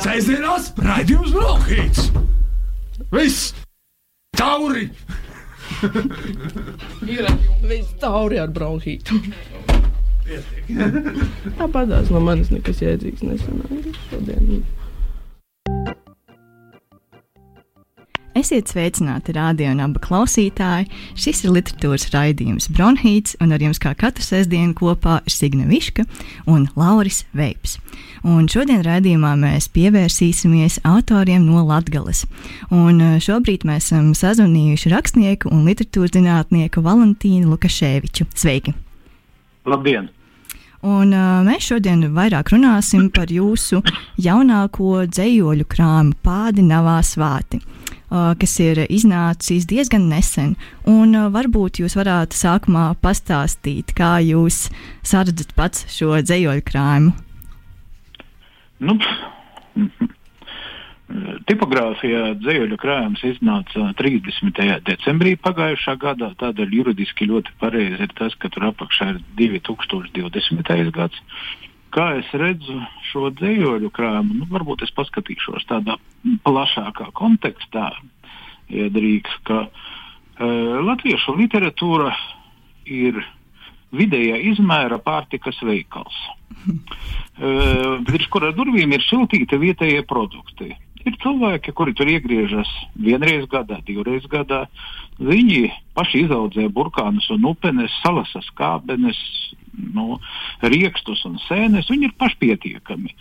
Sēžamās raidījums Brokhīts! Viss! Tauri! Viss tauri ar bronhītu. Tāpatās no manis nekas jēdzīgs nesanāca šodien. Esiet sveicināti, radio un abu klausītāji. Šis ir literatūras raidījums Bronhīts, un ar jums kā katru sestdienu kopā ir Signe Viška un Lauris Veips. Un šodien raidījumā mēs pievērsīsimies autoriem no Latgales. Un eh, šobrīd mēs esam sazvanījuši rakstnieku un literatūras zinātnieku Valentīnu Lukaševiču. Sveiki! Labdien! Un, uh, mēs šodien vairāk runāsim par jūsu jaunāko dzējoļu krāmu, Pādi Navā Svāti, uh, kas ir iznācis diezgan nesen. Un, varbūt jūs varētu sākumā pastāstīt, kā jūs sardzat pats šo dzējoļu krājumu. Nu, Tipogrāfijā dzējoļu krājums iznāca 30. decembrī pagājušā gadā. Tādēļ juridiski ļoti pareizi ir tas, ka tur apakšā ir 2020. gads. Kā es redzu šo dzējoļu krājumu, nu, varbūt es paskatīšos tādā plašākā kontekstā, ja drīkst, ka uh, latviešu literatūra ir vidējā izmēra pārtikas veikals. Uh, Pirms kura durvīm ir siltīti vietējie produkti. Ir cilvēki, kuri tur iegriežas vienreiz gadā, divreiz gadā. Viņi paši izaudzē burkānus un upenes, salasas kābenes, nu, riekstus un sēnes. Viņi ir pašpietiekami.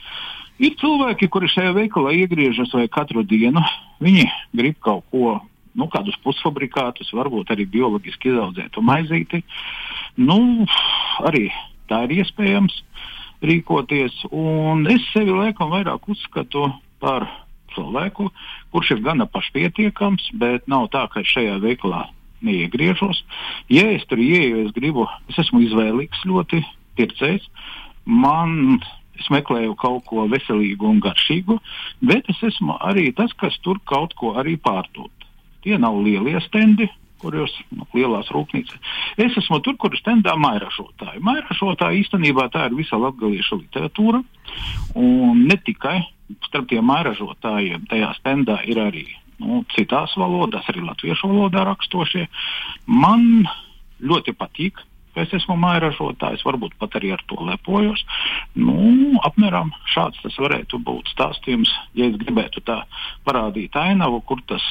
Ir cilvēki, kuri šajā veikalā iegriežas vai katru dienu. Viņi grib kaut ko, nu, kādus pusfabrikātus, varbūt arī bioloģiski izaudzētu maizīti. Nu, arī tā ir iespējams rīkoties. Un es sevi laikam vairāk uzskatu par cilvēku, kurš ir gana pašpietiekams, bet nav tā, ka šajā veikalā neiegriežos. Ja es tur ieeju, es gribu, es esmu izvēlīgs ļoti pircējs. Man es meklēju kaut ko veselīgu un garšīgu, bet es esmu arī tas, kas tur kaut ko arī pārdod. Tie nav lielie stendi, kuros nu, lielās rūpnīcās. Es esmu tur, kur stendā mairažotāji. Mairažotāji īstenībā tā ir visa latgaliešu literatūra. Un ne tikai starp tiem mairažotājiem tajā stendā ir arī nu, citās valodās, arī latviešu valodā rakstošie. Man ļoti patīk, ka es esmu mairažotājs, varbūt pat arī ar to lepojos. Nu, apmēram šāds tas varētu būt stāstījums, ja es gribētu tā parādīt ainavu, kur tas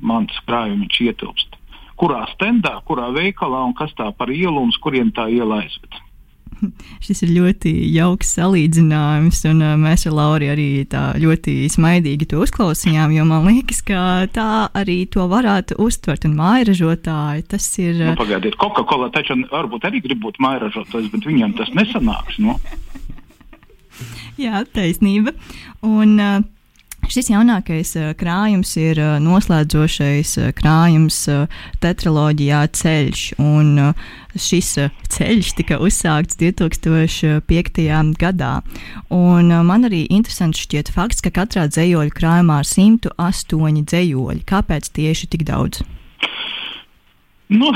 mans krājums ietilpst kurā stendā, kurā veikalā un kas tā par ielu un uz kurien tā iela aizved. Šis ir ļoti jauks salīdzinājums, un uh, mēs ar Lauru arī tā ļoti smaidīgi to uzklausījām. Jo man liekas, ka tā arī to varētu uztvert. Un mājražotāji tas ir. Nu, pagaidiet, Coca-Cola taču varbūt arī grib būt mājražotājs, bet viņam tas nesanāks. Nu. Jā, taisnība. Un, uh, Šis jaunākais uh, krājums ir uh, noslēdzošais uh, krājums tetraloģijā ceļš, un šis ceļš tika uzsākts 2005. gadā. Un man arī interesants šķiet fakts, ka katrā dzējoļu krājumā ir 108 dzējoļi. Kāpēc tieši tik daudz? Nu,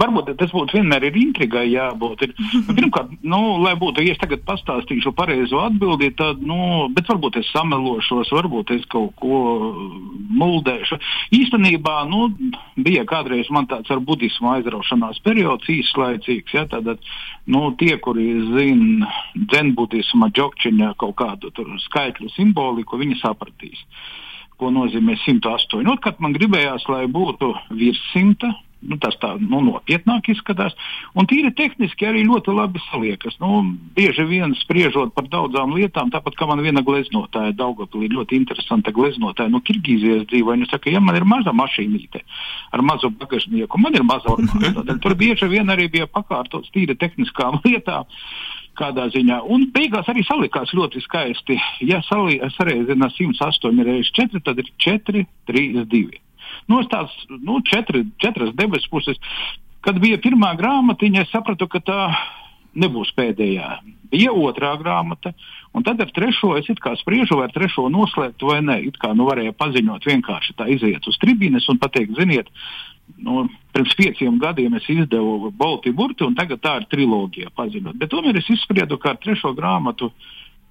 varbūt tas būtu vienmēr ir intrigai jābūt. Ir, nu, pirmkārt, nu, lai būtu, ja es tagad pastāstīšu pareizo atbildi, tad, nu, bet varbūt es samelošos, varbūt es kaut ko muldēšu. Īstenībā, nu, bija kādreiz man tāds ar budismu aizraušanās periods īslaicīgs, ja, tad, nu, tie, kuri zina dzenbudisma džokčiņa kaut kādu tur skaitļu simboliku, viņi sapratīs ko nozīmē 108. Otrkārt, man gribējās, lai būtu virs 100 nu, tas tā nu, nopietnāk izskatās. Un tīri tehniski arī ļoti labi saliekas. Nu, bieži vien spriežot par daudzām lietām, tāpat kā man viena gleznotāja, Daugopilī ļoti interesanta gleznotāja no Kirgīzijas dzīvo. Viņa saka, ja man ir maza mašīnīte ar mazu bagažnieku, man ir maza ornāta. Tad tur bieži vien arī bija pakārtots tīri tehniskām lietām. Kādā ziņā. Un beigās arī salikās ļoti skaisti. Ja sarežģīna 108 reizes 4, tad ir 4, 3, 2 tās nu, četri, četras debesu puses. Kad bija pirmā grāmatiņa, es sapratu, ka tā nebūs pēdējā. Bija otrā grāmata, un tad ar trešo es spriežu, vai ar trešo noslēgt vai nē. It kā nu varēja paziņot, vienkārši tā iziet uz tribīnes un pateikt, ziniet, nu, pirms pieciem gadiem es izdevu Baltu burti, un tagad tā ir triloģija paziņot. Bet tomēr es izspriedu, ka ar trešo grāmatu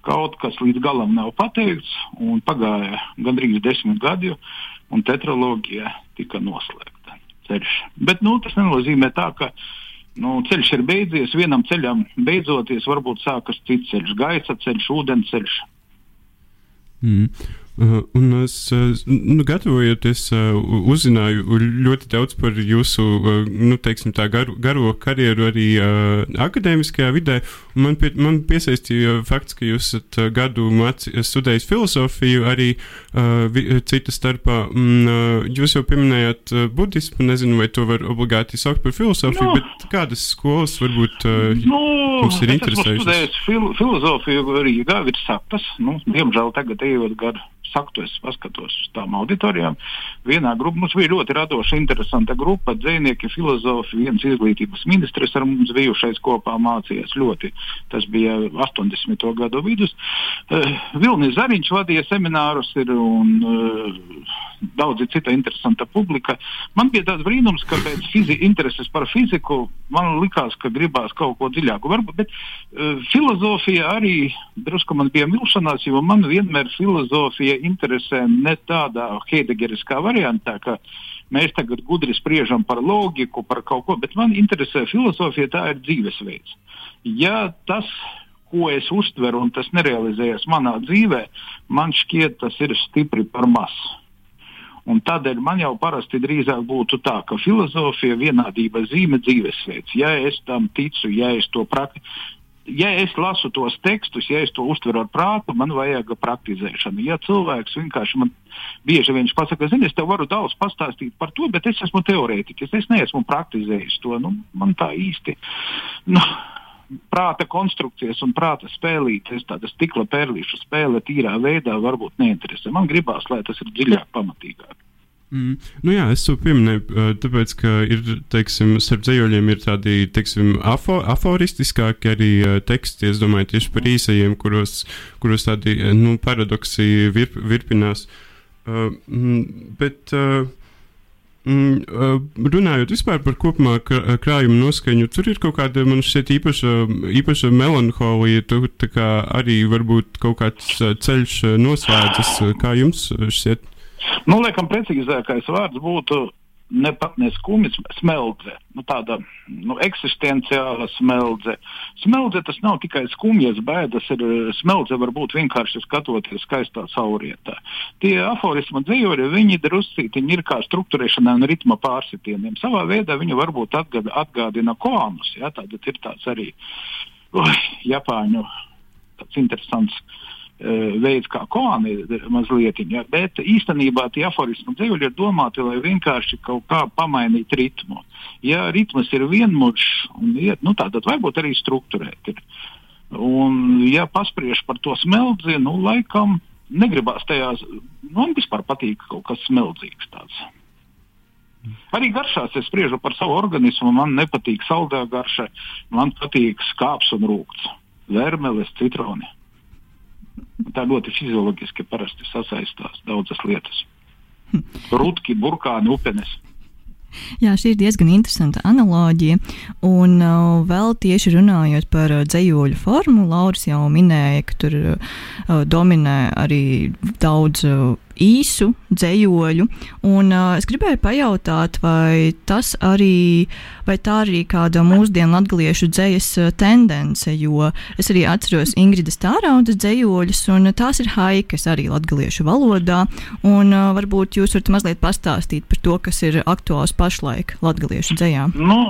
kaut kas līdz galam nav pateikts, un pagāja gandrīz desmit gadi, un tetraloģija tika noslēgta. Ceļš. Bet nu, tas nenozīmē tā, ka nu, ceļš ir beidzies, vienam ceļam beidzoties, varbūt sākas cits ceļš, gaisa ceļš, ūdens ceļš. Mm. Uh, un es, uh, nu, gatavojoties, uh, uzzināju ļoti daudz par jūsu nu, teiksim, garu, garo karjeru arī akadēmiskajā vidē. Man, pie, man piesaistīja fakts, ka jūs esat gadu studējis filozofiju, arī cita starpā. Un, jūs jau pieminējāt budismu, nezinu, vai to var obligāti saukt par filozofiju, no. bet kādas skolas varbūt no, jums ir interesējušas? Es esmu studējis fil filozofiju arī Gāvis Sapas, nu, diemžēl tagad ejot gadu saktu, es paskatos uz tām auditorijām. Vienā grupā mums bija ļoti radoša, interesanta grupa, dzinieki, filozofi, viens izglītības ministrs ar mums bijušais kopā mācījās ļoti. Tas bija 80. gadu vidus. Uh, Vilnis Zariņš vadīja seminārus ir, un uh, daudzi cita interesanta publika. Man bija tāds brīnums, ka pēc fizi, intereses par fiziku man likās, ka gribās kaut ko dziļāku. Varbūt, bet uh, filozofija arī drusku man bija milšanās, jo man vienmēr filozofija interesē ne tādā heidegeriskā variantā, ka mēs tagad gudri spriežam par loģiku, par kaut ko, bet man interesē filozofija, tā ir dzīvesveids. Ja tas, ko es uztveru, un tas nerealizējas manā dzīvē, man šķiet, tas ir stipri par masu. Un tādēļ man jau parasti drīzāk būtu tā, ka filozofija vienādība zīme dzīvesveids. Ja es tam ticu, ja es to praktizēju, ja es lasu tos tekstus, ja es to uztveru ar prātu, man vajag praktizēšanu. Ja cilvēks vienkārši man bieži vien pasakā, zini, es tev varu daudz pastāstīt par to, bet es esmu teorētiķis, es neesmu praktizējis to. Nu, man tā īsti. Nu, Prāta konstrukcijas un prāta spēlītes, tāda stikla pērlīšu spēle tīrā veidā varbūt neinteresē. Man gribās, lai tas ir dziļāk, pamatīgāk. Mm. Nu jā, es to pieminēju, tāpēc, ka ir, teiksim, starp dzējoļiem ir tādi, teiksim, afo, aforistiskāki arī teksti, es domāju, tieši par īsajiem, kuros, kuros tādi, nu, paradoksi virp, virpinās. Uh, bet, uh, Runājot vispār par kopumā krājuma noskaņu, tur ir kaut kāda, man šķiet, īpaša, īpaša melanholija. Tur arī varbūt kaut kāds ceļš noslēdzas. Kā jums šķiet? Nu, liekam, precīzākais vārds būtu ne pat ne skumjas, smeldze. Nu, tāda nu, eksistenciāla smeldze. Smeldze tas nav tikai skumjas, bēdas. Ir, smeldze var būt vienkārši skatoties skaistā saurietā. Tie aforisma dzīvoļi, viņi druscītiņi ir kā struktūrēšanai un ritma pārsitieniem. Savā veidā viņi varbūt atgad, atgādina koanus. Ja? Tātad ir tāds arī ui, Japāņu tāds interesants veids, kā koāni mazliet, ja, bet īstenībā tie aforismu dzīvoļi ir domāti, lai vienkārši kaut kā pamainītu ritmu. Ja ritms ir vienmuļš, nu, tad varbūt arī struktūrēt. Ir. Un, ja paspriež par to smeldzi, nu, laikam negribās tajās, nu, man vispār patīk kaut kas smeldzīgs tāds. Arī garšās es spriežu par savu organismu. Man nepatīk saldā garša, man patīk skāps un rūkts, vermeles, citroni. Tā ļoti fizioloģiski parasti sasaistās daudzas lietas. Rutki, burkāni, upenes. Jā, šī ir diezgan interesanta analoģija. Un uh, vēl tieši runājot par uh, dzējoļu formu, Lauris jau minēja, ka tur uh, dominē arī daudz. Uh, īsu dzējoļu. Un, uh, es gribēju pajautāt, vai arī, vai tā arī kāda mūsdienu latviešu dzējas tendence, jo es arī atceros Ingridas Tāraudas dzējoļus, un tās ir haikas arī latviešu valodā. Un, uh, varbūt jūs varat mazliet pastāstīt par to, kas ir aktuāls pašlaik latviešu dzējā. Nu,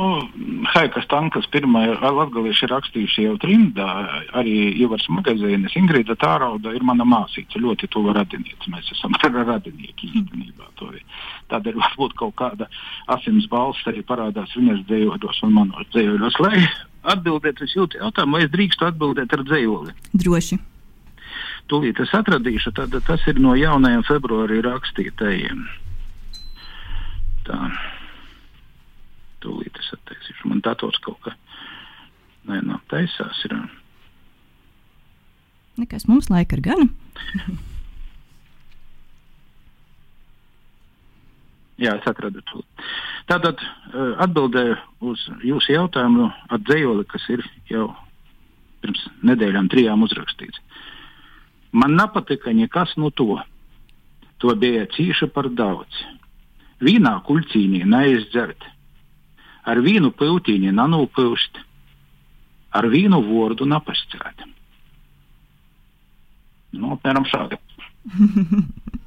haikas tankas pirmā latviešu ir rakstījuši jau trimdā, arī Ivars Magazīnis, Ingrida Tārauda ir mana māsīca, ļoti tuva radiniece. Mēs esam ar radinieki īstenībā. Tādēļ varbūt kaut kāda asins balss arī parādās viņas dzējoļos un manos dzējoļos. Lai atbildētu uz jautājumu, vai es drīkstu atbildēt ar dzējoli? Droši. Tūlīt es atradīšu, tad tas ir no jaunajiem februārī rakstītajiem. Tā. Tūlīt es atteikšu. Man dators kaut kā. Nē, nav taisās. Ir. Nekas mums laika ir gana. Jā, es atradu to. Tātad eh, atbildēju uz jūsu jautājumu ar dzējoli, kas ir jau pirms nedēļām, trijām uzrakstīts. Man nepatika nekas no to. To bija cīša par daudz. Vīnā kuļcīnī neizdzert, ar vīnu piltīņi nanūpilst, ar vīnu vārdu napascēt. Nu, apmēram šādi.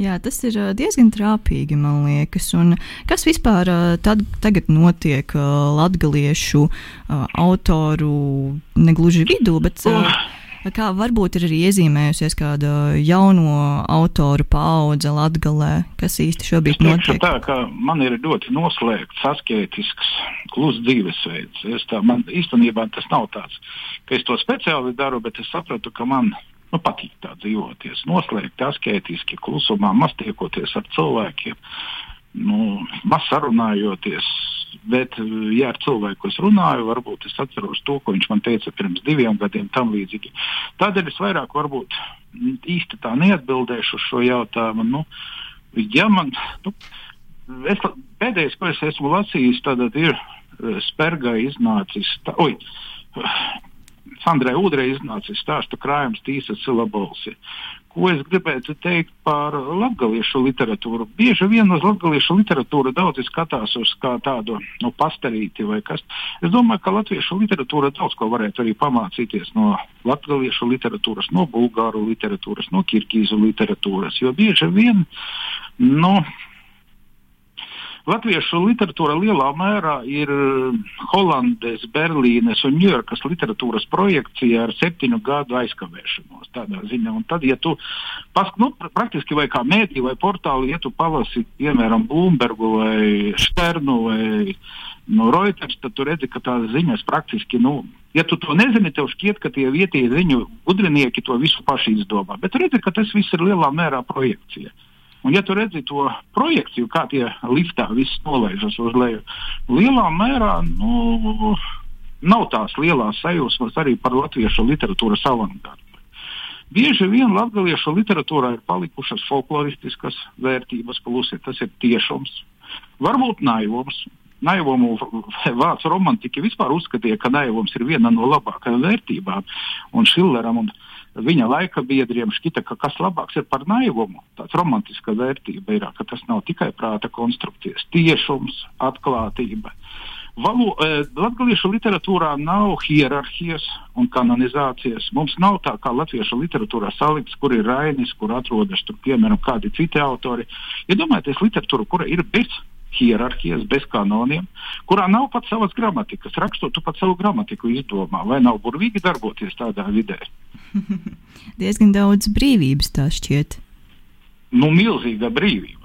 Jā, tas ir diezgan trāpīgi, man liekas. Un kas vispār tad, tagad notiek latgaliešu autoru negluži vidū, bet Oh. kā varbūt ir arī iezīmējusies kāda jauno autoru paudze latgalē, kas īsti šobrīd notiek? tā, ka man ir ļoti noslēgts, askētisks, kluss dzīvesveids. Es tā, man īstenībā tas nav tāds, ka es to speciāli daru, bet es sapratu, ka man nu, patīk tā dzīvoties. Noslēgti, askētiski, klusumā, maz tiekoties ar cilvēkiem, nu, maz sarunājoties. Bet, ja ar cilvēku es runāju, varbūt es atceros to, ko viņš man teica pirms diviem gadiem, tam līdzīgi. Tādēļ es vairāk varbūt mm, īsti tā neatbildēšu uz šo jautājumu. Nu, ja man, nu, es, pēdējais, ko es esmu lasījis, tad ir eh, Spērgai iznācis. Tā, oi, Sandrai Udrei iznācis stāstu krājums Tīsa Silabolsi. Ko es gribētu teikt par latgaliešu literatūru? Bieži vien uz latgaliešu literatūru daudzi skatās uz kā tādu nu, pastarīti vai kas. Es domāju, ka latviešu literatūra daudz ko varētu arī pamācīties no latgaliešu literatūras, no bulgāru literatūras, no kirkīzu literatūras, jo bieži vien, nu, Latviešu literatūra lielā mērā ir eh, Holandes, Berlīnes un Ņujorkas literatūras projekcija ar septiņu gadu aizkavēšanos. Ziņā, un tad, ja tu pask, nu, pra- praktiski vai kā mēdī vai portāli, ja tu palasi, piemēram, Bloombergu vai Šternu vai no Reuters, tad tu redzi, ka tās ziņas praktiski, nu, ja tu to nezini, tev šķiet, ka tie vietējie ziņu gudrinieki to visu paši izdomā. Bet redzi, ka tas viss ir lielā mērā projekcija. Un, ja tu redzi to projekciju, kā tie liftā viss nolaižas uz leju, lielā mērā nu, nav tās lielās sajūsmas arī par latviešu literatūras avangardu. Bieži vien latviešu literatūrā ir palikušas folkloristiskas vērtības, plusi tas ir tiešums, varbūt naivums. Naivumu vārds romantiķi vispār uzskatīja, ka naivums ir viena no labākajām vērtībām. Un Šilleram un viņa laika biedriem šķita, ka kas labāks ir par naivumu. Tāds romantiska vērtība ir, ka tas nav tikai prāta konstrukcijas, tiešums, atklātība. Valo, eh, Latviešu literatūrā nav hierarhijas un kanonizācijas. Mums nav tā kā latviešu literatūrā salikts, kur ir Rainis, kur atrodas tur, piemēram, kādi citi autori. Iedomājieties ja literatūru, kura ir bez hierarhijas, bez kanoniem, kurā nav pat savas gramatikas. Rakstot, tu pat savu gramatiku izdomā, vai nav burvīgi darboties tādā vidē. Diezgan daudz brīvības tā šķiet. Nu, milzīga brīvība.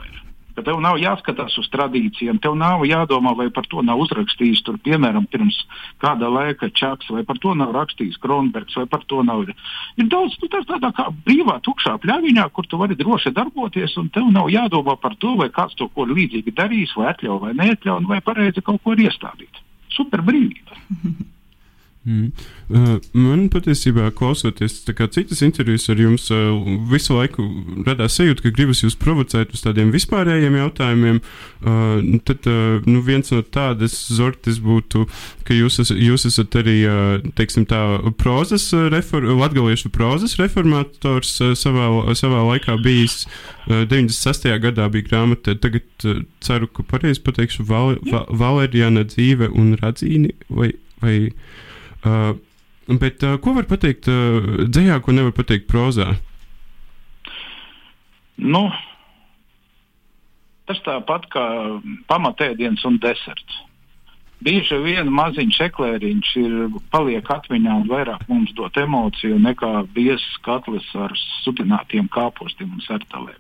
Ka tev nav jāskatās uz tradīcijām, tev nav jādomā, vai par to nav uzrakstījis, tur, piemēram, pirms kāda laika Čaks, vai par to nav rakstījis Kronbergs, vai par to nav. Ir daudz, nu, tādā kā brīvā, tukšā pļaviņā, kur tu vari droši darboties, un tev nav jādomā par to, vai kāds to ko līdzīgi darīs, vai atļauj vai neatļauj, vai pareizi kaut ko ir iestādīt. Super brīvība. Mm. Uh, man patiesībā, klausoties citas intervijas ar jums, uh, visu laiku radās sajūta, ka gribas jūs provocēt uz tādiem vispārējiem jautājumiem. Nu tad nu viens no tādas zortes būtu, ka jūs, es, jūs esat arī, teiksim tā, prozas, refor, latgaliešu prozas reformators savā, savā laikā bijis. Uh, 96. gadā bija grāmata, tagad ceru, ka pareizi pateikšu, Val, Val, Valērijāna dzīve un radzīni vai, vai Uh, bet uh, ko var pateikt uh, dzējā, ko nevar pateikt prozā? Nu, tas tāpat kā pamatēdiens un deserts. Bieži vien maziņš eklēriņš ir paliek atmiņā un vairāk mums dot emociju nekā biezs katls ar sutinātiem kāpostiem un sartalēm.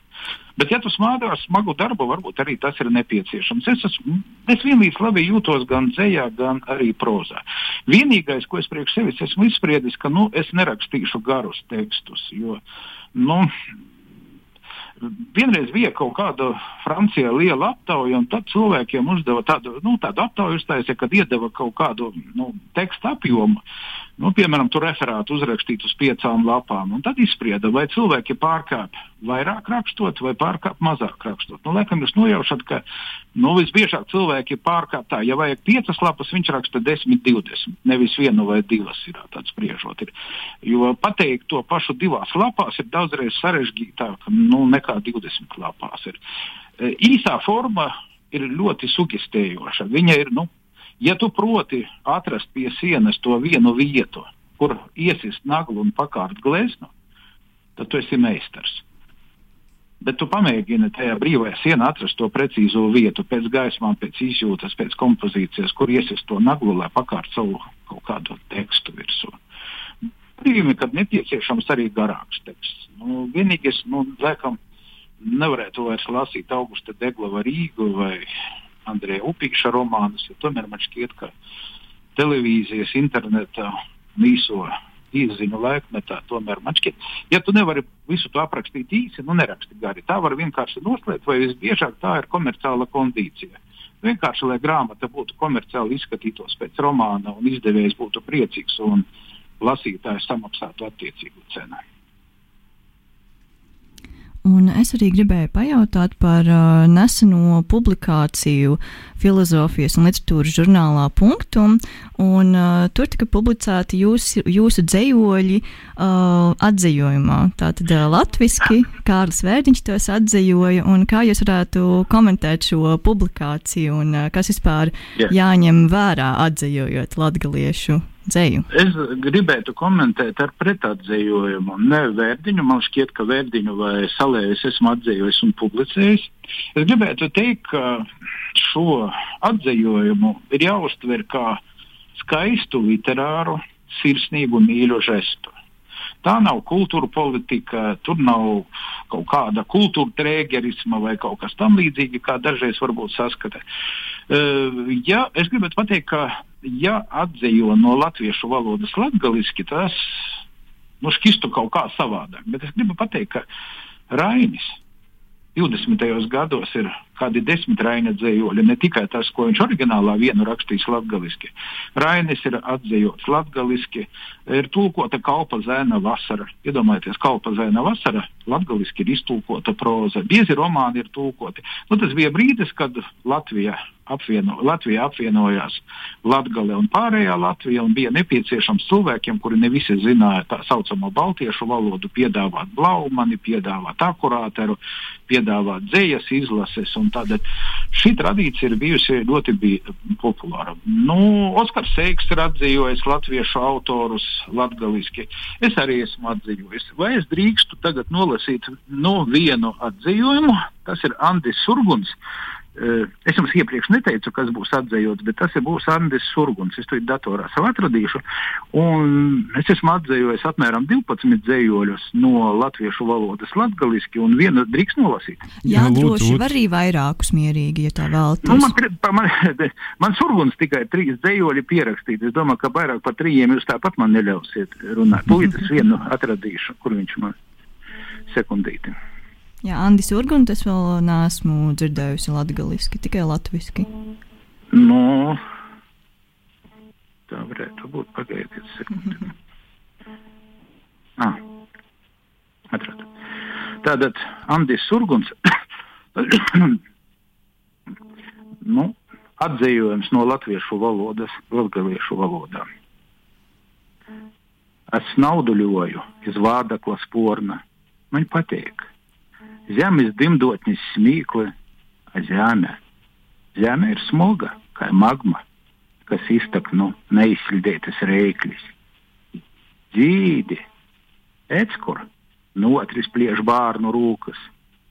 Bet, ja tu smādā smagu darbu, varbūt arī tas ir nepieciešams. Es, esmu, es vienlīdz labi jūtos gan dzējā, gan arī prozā. Vienīgais, ko es priekš sevis esmu izspriedis, ka nu, es nerakstīšu garus tekstus, jo nu, vienreiz bija kaut kāda Francijā liela aptauja, un tad cilvēkiem uzdeva tādu, nu, tādu aptauju, uztaisīja, kad iedeva kaut kādu nu, tekstu apjomu. Nu, piemēram, tur referātu uzrakstīt uz piecām lapām, un tad izsprieda, vai cilvēki pārkāp vairāk rakstot, vai pārkāp mazāk rakstot. Nu, laikam jūs nojaušat, ka nu, visbiežāk cilvēki pārkāp tā, ja vajag piecas lapas, viņš raksta 10, 20, nevis vienu vai divas ir tāds spriežot. Ir. Jo pateikt to pašu divās lapās ir daudzreiz sarežģītāk nu, nekā 20 lapās. Ir. E, īsā forma ir ļoti sugestējoša. Viņa ir, nu, Ja tu proti atrast pie sienas to vienu vietu, kur iesist naglu un pakārt gleznu, tad tu esi meistars. Bet tu pamēģini tajā brīvajā sienā atrast to precīzo vietu, pēc gaismām, pēc izjūtas, pēc kompozīcijas, kur iesist to naglu, lai pakārt savu kaut kādu tekstu virsū. Brīvi, kad nepieciešams arī garāks teksts. Nu, vienīgais, nu, laikam, nevarētu vairs lasīt Augusta Deglava Rīgu vai Andrija Upīša romānus, jo tomēr man šķiet, ka televīzijas, interneta īso izziņu laikmetā tomēr man šķiet, ja tu nevari visu to aprakstīt īsi, nu neraksti gari. Tā var vienkārši noslēgt, vai visbiežāk tā ir komerciāla kondīcija. Vienkārši, lai grāmata būtu komerciāli izskatītos pēc romāna un izdevējs būtu priecīgs un lasītājs samaksātu attiecīgu cenu. Un es arī gribēju pajautāt par uh, neseno publikāciju filozofijas un literatūras žurnālā punktu. Un, uh, tur tika publicēti jūs, jūsu dzējoļi uh, atzījumā. Tātad uh, latviski Kārlis Vērdiņš tos atzējoja. Kā jūs varētu komentēt šo publikāciju un uh, kas vispār yeah. jāņem vērā atzējojot latgaliešu dzēju? Es gribētu komentēt ar pretatdzējojumu. Ne vērdiņu, man šķiet, ka vērdiņu vai salējas esmu atzējojis un publicējis. Es gribētu teikt, ka šo atzējojumu ir jāuztver kā skaistu literāru, sirsnīgu mīļu žestu. Tā nav kultūra politika, tur nav kaut kāda kultūra trēgerisma vai kaut kas tamlīdzīga, kā dažreiz varbūt saskata. Ja, es gribētu pateikt, ka ja atzīvo no latviešu valodas latgaliski, tas nu, šķistu kaut kā savādāk. Bet es gribu pateikt, ka Rainis 20. gados ir kādi desmit Raina dzējoļi, ne tikai tas, ko viņš oriģinālā vienu rakstījis latgaliski. Rainis ir atzējots latgaliski, ir tulkota kalpa zēna vasara. Iedomājieties, kalpa zēna vasara latgaliski ir iztulkota proza. Biezi romāni ir tulkoti. Nu, tas bija brīdis, kad Latvija apvieno, Latvija apvienojās Latgale un pārējā Latvija, un bija nepieciešams cilvēkiem, kuri ne visi zināja tā saucamo baltiešu valodu, piedāvāt blaumani, piedāvāt akurāteru, piedāvāt dzējas izlases, tāda šī tradīcija ir bijusi ļoti bija populāra. Nu, Oskars Seiks ir atzīvojis latviešu autorus latgaliski. Es arī esmu atzīvojis. Vai es drīkstu tagad nolasīt no vienu atzīvojumu? Tas ir Andis Surguns. Eh, es jums iepriekš neteicu, kas būs atzējots, bet tas būs Andris Surguns. Es to datorā sev atradīšu. Un es esmu atzējis apmēram 12 dzējoļus no latviešu valodas latgaliski, un vienu drīkst nolasīt. Jā, Jā droši var arī vairākus mierīgi, ja tā vēlaties. Nu, man, man, man Surguns tikai trīs dzējoļi pierakstīt. Es domāju, ka vairāk par trījiem jūs tāpat man neļausiet runāt. Tūlīt es vienu atradīšu, kur viņš man sekundīti. Jā, Andis Urgunts es vēl neesmu dzirdējusi latgaliski, tikai latviski. No, tā varētu būt. Pagaidiet sekundi. ah, atradu. Tātad Andis Urguns, nu, atzējojums no latviešu valodas, latgaliešu valodā. Es nauduļoju iz vārdakla sporna. Man patīk Zemes dimdotnis smīkli, a zeme. Zeme ir smoga, kā magma, kas iztak no neizsildītas rēkļas. Dzīdi, etskur, notris pliež bārnu rūkas,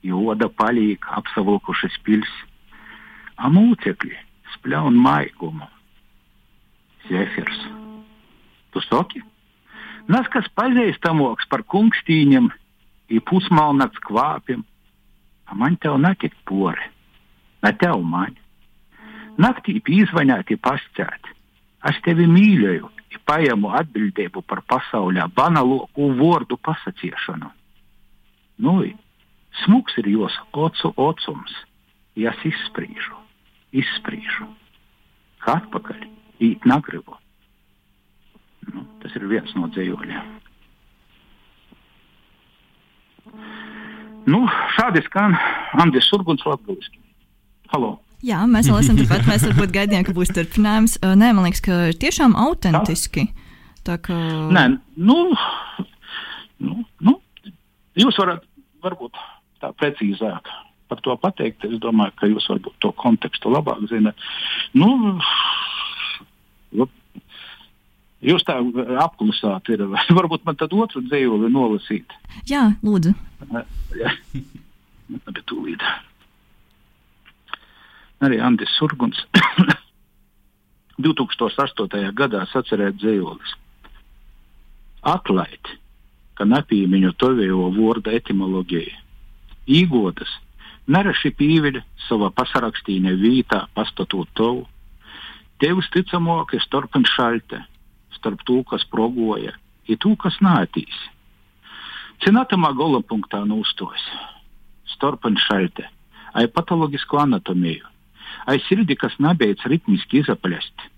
joda palīk apsavilkušas pils, a mūcekļi spļaun maigumu. Zefirs. Tu saki? Nas, kas pazīstamoks par kungstīņiem, i pusmalnakts kvāpiem, a man tev netikt pori, ne tev man. Naktī pīzvaņāti pascēt, es tevi mīļoju, i paņemu atbildību par pasaulē banālo vārdu pasakiešanu. Nu, smuks ir jos ocu ocums, ja es izspriežu, izspriežu. Kā atpakaļ īt negribu. Nu, tas ir viens no dzējoļiem. Nu, šādi skan Andris Surguns latgaliski. Halo! Jā, mēs vēl esam turpat. Mēs varbūt gaidījām, ka būs turpinājums. Nē, man liekas, ka ir tiešām autentiski. Tā kā... Nē, nu, nu, nu, jūs varat varbūt tā precīzāk par to pateikt. Es domāju, ka jūs varbūt to kontekstu labāk zinat. Nu, Jūs tā apklusāt, ir. varbūt man tad otru dzīvoli nolasīt. Jā, lūdzu. Jā, bet tūlīt. Arī Andris Surguns 2008. gadā sacerēt dzīvolis. Atlaid, ka nepīmiņu tovējo vārda etimoloģija. Īgodas, neraši pīviļ savā pasarakstīnē vītā pastatot tovu. Tevis ticamāk ir starp un šalte starp to, kas progoja, ir to, kas nātīs. Cinātamā gola punktā nūstojas starpen šalte, ai patoloģisku anatomiju, ai sirdi, kas nebeidz ritmiski izaplest,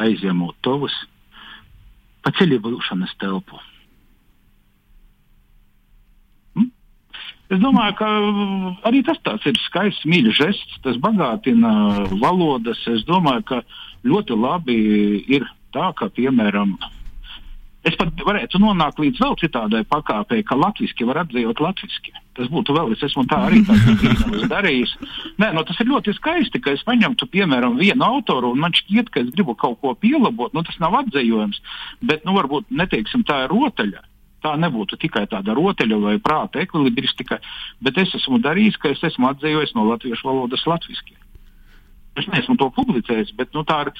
aizņemot tovus, paceļ vilšanas telpu. Hm? Es domāju, ka arī tas ir skaists, mīļš žests, tas bagātina valodas. Es domāju, ka ļoti labi ir tā, ka, piemēram, es pat varētu nonākt līdz vēl citādai pakāpei, ka latviešu var apdzīvot latviešu. Tas būtu vēl, es esmu tā arī tāds darījis. Nē, no tas ir ļoti skaisti, ka es paņemtu, piemēram, vienu autoru un man šķiet, ka es gribu kaut ko pielabot. Nu, tas nav apdzējojams, bet, nu, varbūt neteiksim, tā ir rotaļa. Tā nebūtu tikai tāda rotaļa vai prāta ekvilibristika, bet es esmu darījis, ka es esmu atzējis no latviešu valodas latviešu. Es neesmu to publicējis, bet nu, tā ir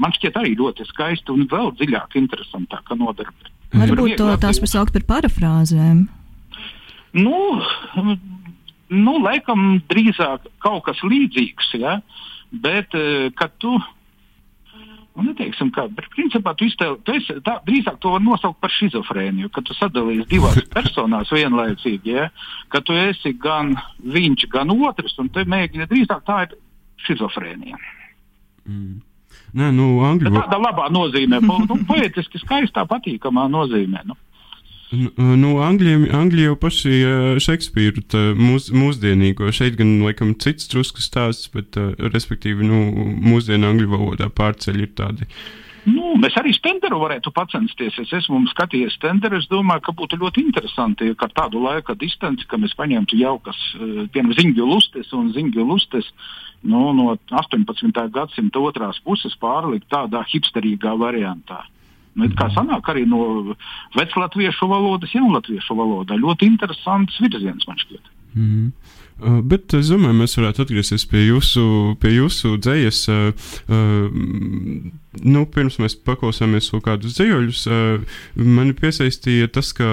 man šķiet arī ļoti skaisti un vēl dziļāk, interesantāka nodarbe. Varbūt to tās pasaukt par parafrāzēm. Nu, nu, laikam drīzāk kaut kas līdzīgs, ja? bet eh, kad tu. Nu, neteiksim, kā, bet principā tu, iztēl, tu esi, tā, drīzāk to var nosaukt par schizofrēniju, ka tu sadalījies divās personās vienlaicīgi, ja? ka tu esi gan viņš, gan otrs, un te mēģini drīzāk tā ir schizofrēnija. Mm. Nē, nu, angļu valodā. Tāda labā nozīmē, nu, poetiski skaistā, patīkamā nozīmē. Nu. Nu, Angļiem, Angļi jau paši uh, Šekspīru mūs, mūsdienīgo, šeit gan laikam cits drusku stāsts, bet, uh, respektīvi, nu, mūsdienu angļu valodā pārceļ ir tādi. Nu, mēs arī Stenderu varētu pacensties. Es esmu skatījies Stenderu. Es domāju, ka būtu ļoti interesanti, ka ar tādu laika distanci, ka mēs paņemtu jaukas, piemēram, ziņģu lustes un ziņģu lustes nu, no 18. gadsimta otrās puses pārlikt tādā hipsterīgā variantā. Nu, kā sanāk arī no veclatviešu valodas, jaunlatviešu valodā. Ļoti interesants virziens man šķiet. Mm -hmm. Uh, bet es domāju, mēs varētu atgriezties pie jūsu, pie jūsu dzējas. Uh, uh, nu, pirms mēs paklausāmies kaut kādus dzējoļus, uh, mani piesaistīja tas, ka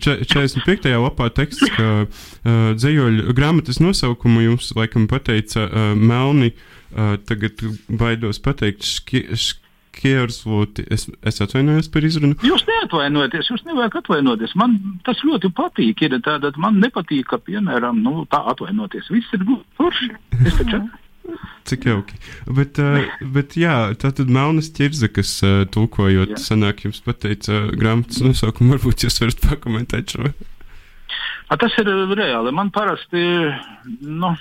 45. lapā teksts, ka dzējoļu grāmatas nosaukumu jums laikam pateica Melni. Tagad baidos pateikt, ški, ški, Kiersvoti, es, es atvainojos par izrunu. Jūs neatvainojaties, jūs nevajag atvainoties. Man tas ļoti patīk. Ir tāda, man nepatīk, ka, piemēram, nu, tā atvainoties. Viss ir forši. Es taču. Cik jauki. Bet, uh, bet jā, tā tad melnas ķirza, kas uh, tulkojot, jā. sanāk jums pateica uh, grāmatas nosaukumu. Varbūt jūs varat pakomentēt šo. A, tas ir reāli. Man parasti, nu,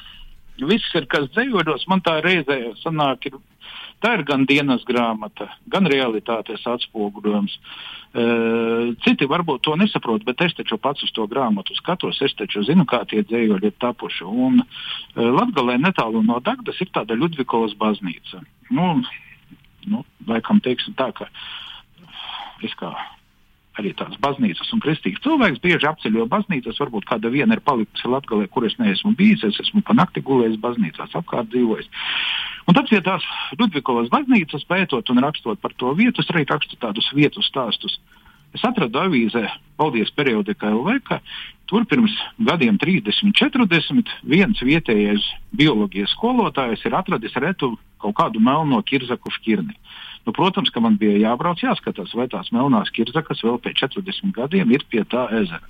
viss ir, kas dzējodos, man tā reizē sanāk, ir Tā ir gan dienas grāmata, gan realitātes atspoguļojums. Citi varbūt to nesaprot, bet es taču pats uz to grāmatu skatos. Es taču zinu, kā tie dzējoļi ir tapuši. Un Latvijā netālu no Dagdas ir tāda Ludvikovas baznīca. Nu, nu, laikam teiksim tā, ka es kā arī tādas baznīcas un kristīgs cilvēks bieži apceļo baznīcas. Varbūt kāda viena ir palikusi Latvijā, kur es neesmu bijis. Es esmu pa nakti gulējis baznīcās, apkārt dzīvojis. Un tad pie tās Ludvikovas baznīcas pētot un rakstot par to vietu, es arī rakstu tādus vietu stāstus. Es atradu avīzē, paldies periodikā LV, ka tur pirms gadiem 30, 40 viens vietējais bioloģijas skolotājs ir atradis retu kaut kādu melno kirzaku šķirni. Nu, protams, ka man bija jābrauc, jāskatās, vai tās melnās kirzakas vēl pēc 40 gadiem ir pie tā ezera.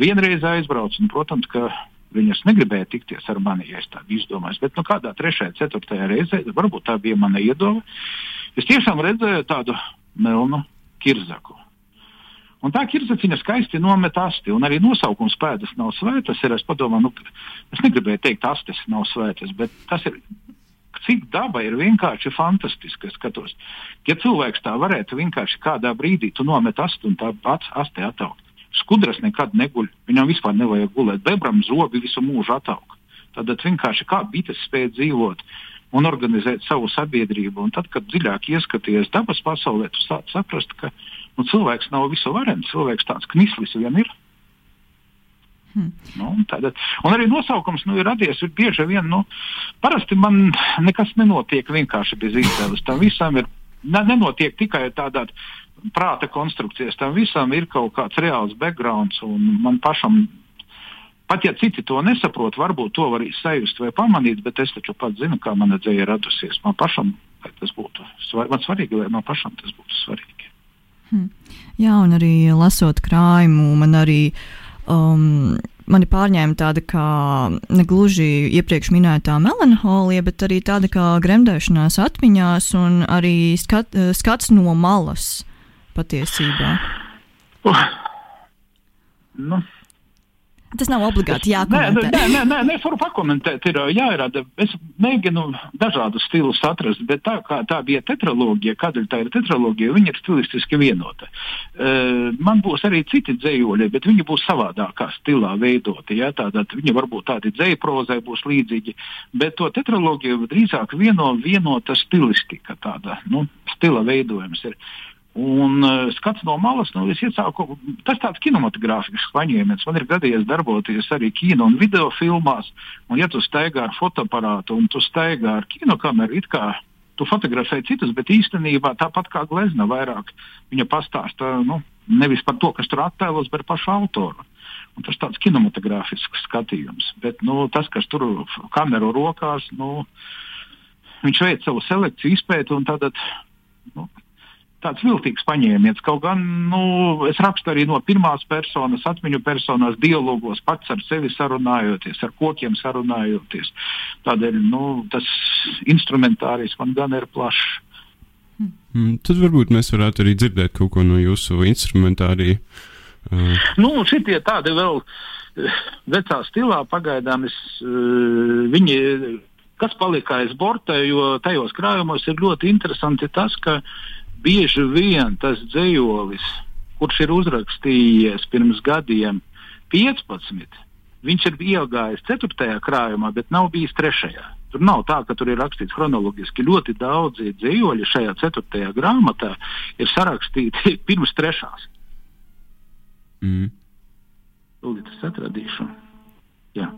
Vienreiz aizbraucu, un, protams, ka viņas negribēja tikties ar mani, ja es tādu izdomāju. Bet nu, kādā trešajā, ceturtajā reizē, varbūt tā bija mana iedoma, es tiešām redzēju tādu melnu Kirzaku. Un tā kirzaciņa skaisti nomet asti, un arī nosaukums pēdas nav svētas. Ir, es padomāju, nu, es negribēju teikt, astes nav svētas, bet tas ir, cik daba ir vienkārši fantastiska. Es skatos, ja cilvēks tā varētu vienkārši kādā brīdī nomet astu un tā pats astē attaukt. Skudras nekad neguļ, viņam vispār nevajag gulēt, bebram zobi visu mūžu attauk. Tad vienkārši kā bites spēja dzīvot un organizēt savu sabiedrību. Un tad, kad dziļāk ieskaties dabas pasaulē, tu sāc saprast, ka nu, cilvēks nav visu varens, cilvēks tāds knislis vien ir. Hmm. Nu, tātad, un arī nosaukums nu, ir radies ir bieži vien. Nu, parasti man nekas nenotiek vienkārši bez izdeves. Tam visam ir ne, nenotiek tikai tādā prāta konstrukcijas. Tam visam ir kaut kāds reāls background, un man pašam Pat ja citi to nesaprot, varbūt to var sajust vai pamanīt, bet es taču pats zinu, kā mana dzēja radusies. Man pašam tas būtu svarīgi, man svarīgi, lai man pašam tas būtu svarīgi. Hmm. Jā, un arī lasot krājumu, man arī um, mani pārņēma tāda kā negluži iepriekš minētā melanholija, bet arī tāda kā gremdēšanās atmiņās un arī skat, skats no malas patiesībā. Uh. Nu. Tas nav obligāti jākomentē. Nē, nē, nē, nē es varu pakomentēt. Ir jāierāda. Es mēģinu dažādus stilus atrast, bet tā kā tā bija tetraloģija, kādēļ tā ir tetraloģija, viņa ir stilistiski vienota. Uh, man būs arī citi dzējoļi, bet viņi būs savādākā stilā veidoti. Ja? Tātad viņi varbūt tādi dzēju prozai būs līdzīgi, bet to tetraloģiju drīzāk vieno vienota stilistika, tāda nu, stila veidojums ir. Un uh, skats no malas, nu, es iesāku, tas tāds kinematogrāfisks paņēmiens. Man ir gadījies darboties arī kino un video filmās, un ja tu staigā ar fotoaparātu un tu staigā ar kinokameru, it kā tu fotografē citus, bet īstenībā tāpat kā glezna vairāk viņa pastāsta nu, nevis par to, kas tur attēlos, bet par pašu autoru. Un tas tāds kinematogrāfisks skatījums. Bet nu, tas, kas tur kameru rokās, nu, viņš veic savu selekciju, izpēti un tad. Nu, tāds viltīgs paņēmiens. Kaut gan nu, es rakstu arī no pirmās personas, atmiņu personās, dialogos, pats ar sevi sarunājoties, ar kokiem sarunājoties. Tādēļ nu, tas instrumentārijs man gan ir plašs. Mm, tad varbūt mēs varētu arī dzirdēt kaut ko no jūsu instrumentārija. Uh. Nu, šitie tādi vēl eh, vecā stilā pagaidām es, uh, viņi, kas palika aiz borta, jo tajos krājumos ir ļoti interesanti tas, ka uh, bieži vien tas dzējolis, kurš ir uzrakstījies pirms gadiem 15, viņš ir iegājis 4. krājumā, bet nav bijis 3. Tur nav tā, ka tur ir rakstīts chronoloģiski. Ļoti daudzi dzīvoļi šajā 4. grāmatā ir sarakstīti pirms 3. Mm. Tūlīt es atradīšu. Jā.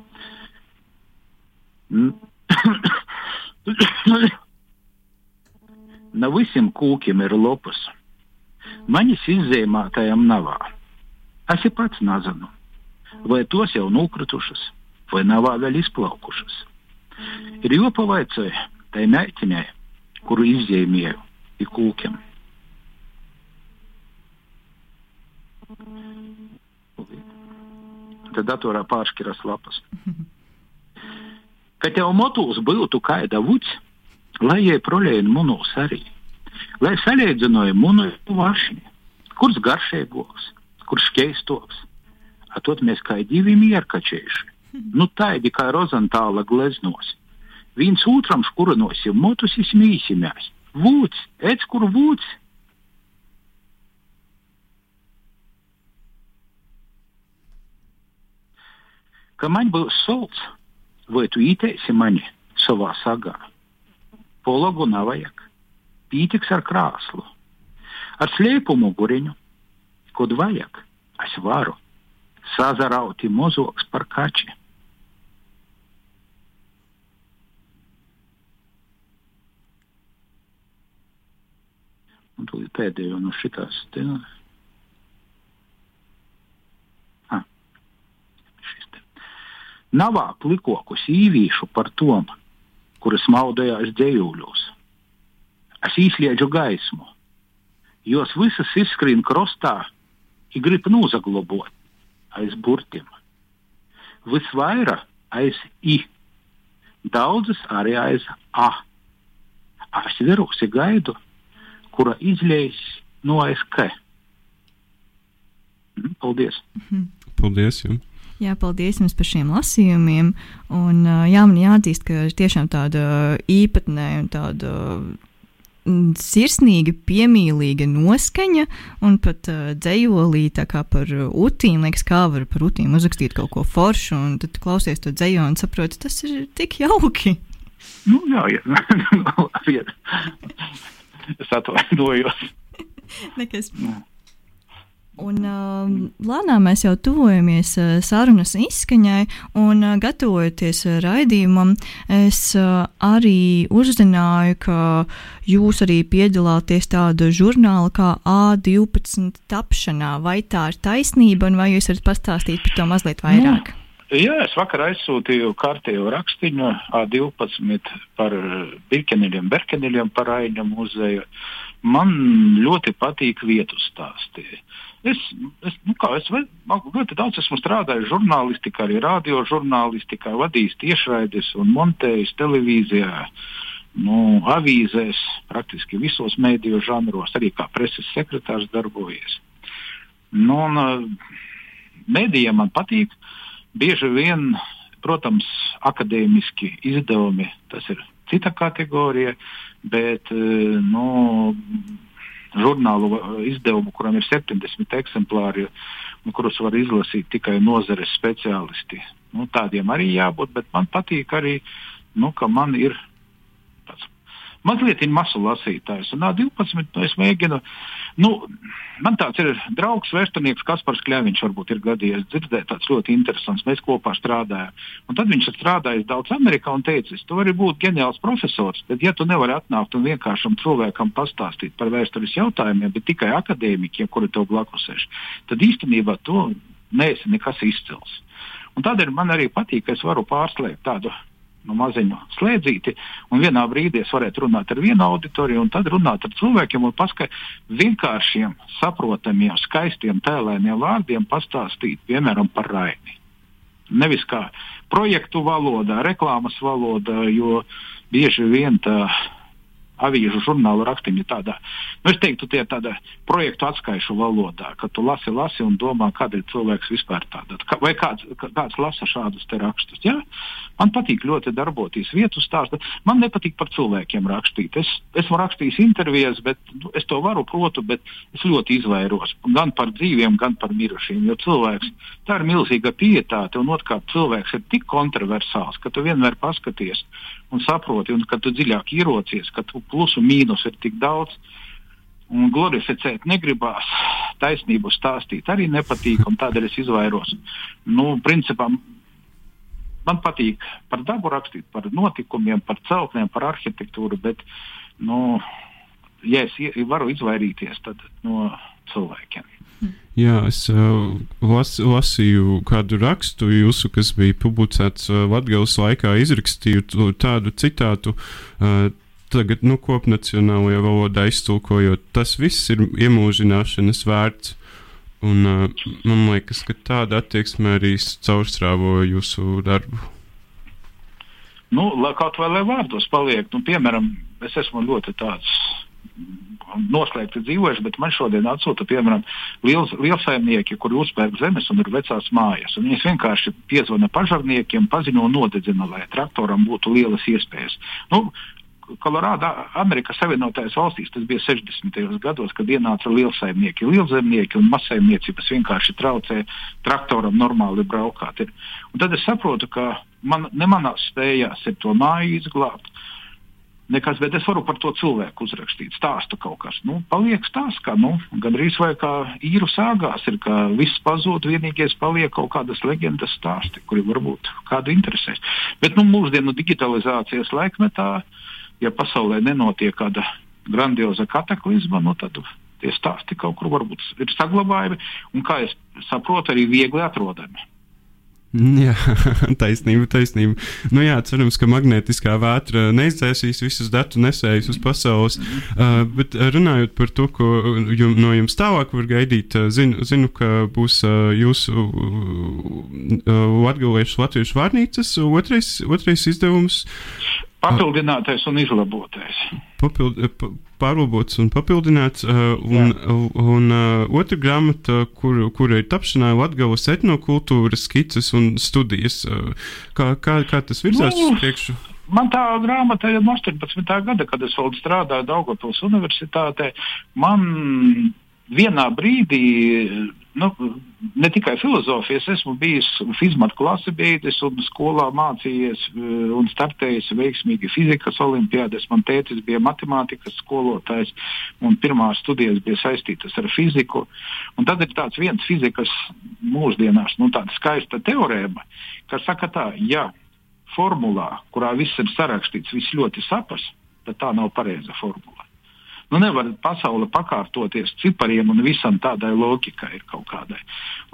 Mm. Na visiem kūkiem ir lopas. Maņas izzīmētajam navā. Es pats nezinu, vai tos jau nokritušas, vai navā vēl izplaukušas. Ir jopavaicāja tai meitiņai, kuru izzīmēju i kūkiem. Tad datorā pāršķiras lapas. Kad tev motos būtu kaida vuds, lai jai prolēna munos arī, lai salīdzināja munu vašņi, kurš garšīgāks, kurš skeistoks. Atot mēs kā divi mierkačējuši, nu tādi kā rozantāla gleznos. Viens otram škurinosim, motus izmīsimies. Vūds, ec kur vūds. Ka man būs solts, vai tu īteisi mani savā sagā? Pologu nevajag. Pītiks ar krāslu. Ar slēpu muguriņu, kad vajag, es varu sazarauti mozoks par kači. Un tu pēdējo no šitās. Te, ah, Navā plikokus īvīšu par tom, kuras maudējās dzējūļos. Es izslēdzu gaismu. Jos visas izskrien krostā, ir grib nozaglabot aiz burtiem. Visvairāk aiz I, daudzas arī aiz A. Es verosi gaidu, kura izlēs no ASK. Mhm, Paldies! Paldies jums! Jā, paldies jums par šiem lasījumiem. Un, jā, man jāatzīst, ka tiešām tāda īpatnēja un tāda sirsnīga, piemīlīga noskaņa, un pat uh, dzējolī tā kā par utīm, liekas, kā var par utīm uzrakstīt kaut ko foršu, un tad klausies to dzējo un saproti, tas ir tik jauki. Nu, jā, jā. es atvainojos. Nekas. Un uh, lēnām mēs jau tuvojamies uh, sarunas izskaņai, un uh, gatavojoties uh, raidījumam, es uh, arī uzzināju, ka jūs arī piedalāties tāda žurnāla kā A12 tapšanā. Vai tā ir taisnība, un vai jūs varat pastāstīt par to mazliet vairāk? Nu, jā, es vakar aizsūtīju kārtējo rakstiņu A12 par Birkeneļiem, Berkeneļiem par Aina muzeju. Man ļoti patīk vietu stāstīt. Es, es, nu kā, es ļoti daudz esmu strādājis žurnālistikā, arī radiožurnālistikā, vadījis tiešraides un montējis televīzijā, nu, avīzēs, praktiski visos mēdīju žanros, arī kā preses sekretārs darbojies. Nu, un, mēdījiem man patīk. Bieži vien, protams, akadēmiski izdevumi tas ir cita kategorija, bet nu, žurnālu izdevumu, kuram ir 70 eksemplāri, kurus var izlasīt tikai nozares speciālisti. Nu, tādiem arī jābūt, bet man patīk arī, nu, ka man ir tāds mazliet masu lasītājs. Un A12 nu, es mēģinu, nu, man tāds ir draugs, vēsturnieks Kaspars Kļaviņš, varbūt ir gadījies dzirdēt, tāds ļoti interesants. Mēs kopā strādājām. Un tad viņš ir strādājis daudz Amerikā un teicis, tu vari būt ģeniāls profesors, bet ja tu nevari atnākt un vienkāršam cilvēkam pastāstīt par vēstures jautājumiem, bet tikai akadēmiķiem, kuri tev blakus sēž, tad īstenībā tu neesi nekas izcils. Un tādēļ man arī patīk, ka es varu pārslēgt tādu nu, maziņu slēdzīti, un vienā brīdī es varētu runāt ar vienu auditoriju, un tad runāt ar cilvēkiem un paskaidrot vienkāršiem, saprotamiem, skaistiem, tēlēniem vārdiem pastāstīt, piemēram, par raini. Nevis kā projektu valodā, reklāmas valodā, jo bieži vien tā avīžu žurnālu rakstiņi tādā, nu, es teiktu, tie tāda projektu atskaišu valodā, ka tu lasi, lasi un domā, kādēļ cilvēks vispār tādā, vai kāds, kāds lasa šādus te rakstus. Jā? Man patīk ļoti darboties vietu stāstā. Man nepatīk par cilvēkiem rakstīt. Es esmu rakstījis intervijas, bet nu, es to varu, protu, bet es ļoti izvairos gan par dzīviem, gan par mirušiem. Jo cilvēks, tā ir milzīga pietāte, un otrkārt, cilvēks ir tik kontroversāls, ka tu vienmēr paskaties un saproti, un kad tu dziļāk ierocies, ka tu plusu mīnus ir tik daudz. Un glorificēt negribās, taisnību stāstīt arī nepatīk, un tādēļ es izvairos. Nu, principā, man patīk par dabu rakstīt, par notikumiem, par celtnēm, par arhitektūru, bet, nu, ja es varu izvairīties, tad no cilvēkiem. Jā, es uh, las, lasīju kādu rakstu jūsu, kas bija publicēts uh, Latvijas laikā. Izrakstīju tādu citātu, uh, tagad nu, kopnacionālajā valodā iztulkojot. Tas viss ir iemūžināšanas vērts. Un, uh, man liekas, ka tāda attieksme arī caurstrāvo jūsu darbu. Nu, kaut vai lai vārdos paliek, nu, piemēram, es esmu ļoti tāds noslēgti dzīvojuši, bet man šodien atsūta, piemēram, liels, lielsaimnieki, kuri uzpērk zemes un ir vecās mājas. Un viņas vienkārši piezvana pažarniekiem, paziņo nodedzina, lai traktoram būtu lielas iespējas. Nu, Kolorādo, Amerikas Savienotajās valstīs tas bija 60. gados, kad ienāca lielsaimnieki, lielzemnieki un mazsaimniecības vienkārši traucēja traktoram normāli braukāt. Un tad es saprotu, ka man, ne manās spējās ir to māju izglābt, nekas, bet es varu par to cilvēku uzrakstīt, stāstu kaut kas. Nu, paliek stāsts, kā nu, gandrīz vai kā īru sāgās, ir, ka viss pazūd, vienīgais paliek kaut kādas leģendas stāsti, kuri varbūt kādu interesēs. Bet nu, mūsdienu digitalizācijas laikmetā, ja pasaulē nenotiek kāda grandioza kataklizma, nu, tad tie stāsti kaut kur varbūt ir saglabājami un, kā es saprotu, arī viegli atrodami. Jā, taisnība, taisnība. Nu, jā, cerams, ka magnētiskā vētra neizdzēsīs visus datu nesējus uz pasaules. Uh, bet runājot par to, ko jum, no jums tālāk var gaidīt, uh, zinu, zinu ka būs uh, jūsu uh, latgaliešu latviešu vārnīcas otrais, otrais izdevums. Papildinātais un izlabotais. Papild, pa, pārlabots un papildināts. Uh, un un, un uh, otra grāmata, kur, kur ir tapšanā Latvijas etnokultūras skices un studijas. Kā, kā, kā tas virzās uz priekšu? Man tā grāmata ir no 18. gada, kad es vēl strādāju Daugopils universitātē. Man vienā brīdī nu, ne tikai filozofijas, esmu bijis fizmatu klasi beidzis un skolā mācījies eh, un startējis veiksmīgi fizikas olimpiādes. Man tētis bija matemātikas skolotājs un pirmās studijas bija saistītas ar fiziku. Un tad ir tāds viens fizikas mūsdienās, nu tāda skaista teorēma, kas saka tā, ja formulā, kurā viss ir sarakstīts, viss ļoti sapas, tad tā nav pareiza formula. Nu, nevar pasaule pakārtoties cipariem un visam tādai loģikai ir kaut kādai.